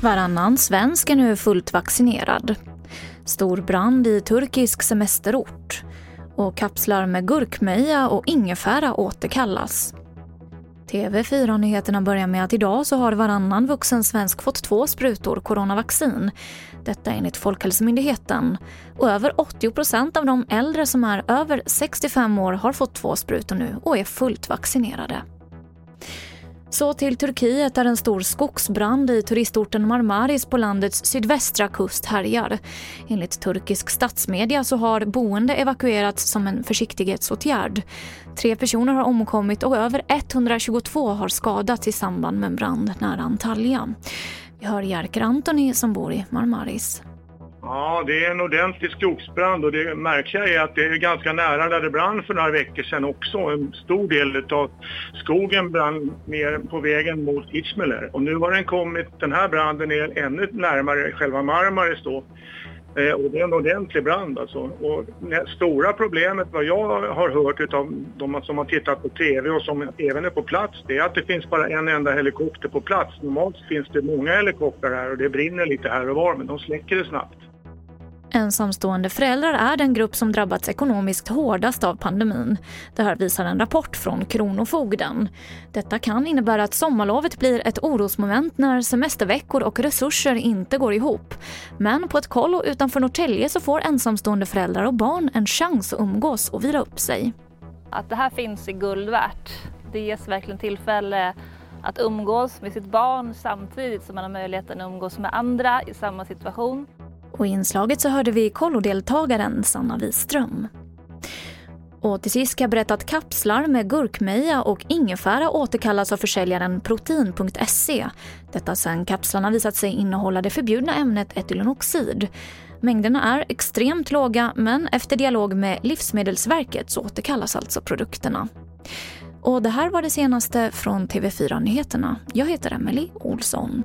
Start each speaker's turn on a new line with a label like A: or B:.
A: Varannan svensk är nu fullt vaccinerad. Stor brand i turkisk semesterort. Och kapslar med gurkmeja och ingefära återkallas. TV4-nyheterna börjar med att idag så har varannan vuxen svensk fått två sprutor coronavaccin. Detta enligt Folkhälsomyndigheten. Och över 80 procent av de äldre som är över 65 år har fått två sprutor nu och är fullt vaccinerade. Så till Turkiet där en stor skogsbrand i turistorten Marmaris på landets sydvästra kust härjar. Enligt turkisk statsmedia så har boende evakuerats som en försiktighetsåtgärd. Tre personer har omkommit och över 122 har skadats i samband med en brand nära Antalya. Vi hör Jerker Antoni som bor i Marmaris.
B: Ja, det är en ordentlig skogsbrand och det märkliga är att det är ganska nära där det brann för några veckor sedan också. En stor del av skogen brann ner på vägen mot Izmir och nu har den kommit, den här branden är ännu närmare själva Marmaris då. Eh, och det är en ordentlig brand alltså. Och det stora problemet vad jag har hört av de som har tittat på TV och som även är på plats det är att det finns bara en enda helikopter på plats. Normalt finns det många helikoptrar här och det brinner lite här och var men de släcker det snabbt.
A: Ensamstående föräldrar är den grupp som drabbats ekonomiskt hårdast av pandemin. Det här visar en rapport från Kronofogden. Detta kan innebära att sommarlovet blir ett orosmoment när semesterveckor och resurser inte går ihop. Men på ett kollo utanför Norrtälje så får ensamstående föräldrar och barn en chans att umgås och vila upp sig.
C: Att det här finns är guld värt. Det ges verkligen tillfälle att umgås med sitt barn samtidigt som man har möjligheten att umgås med andra i samma situation.
A: Och i inslaget så hörde vi kollodeltagaren Sanna Wiström. Och till sist kan jag berätta att kapslar med gurkmeja och ingefära återkallas av försäljaren protein.se. Detta sedan kapslarna visat sig innehålla det förbjudna ämnet etylenoxid. Mängderna är extremt låga men efter dialog med Livsmedelsverket så återkallas alltså produkterna. Och det här var det senaste från TV4 Nyheterna. Jag heter Emily Olsson.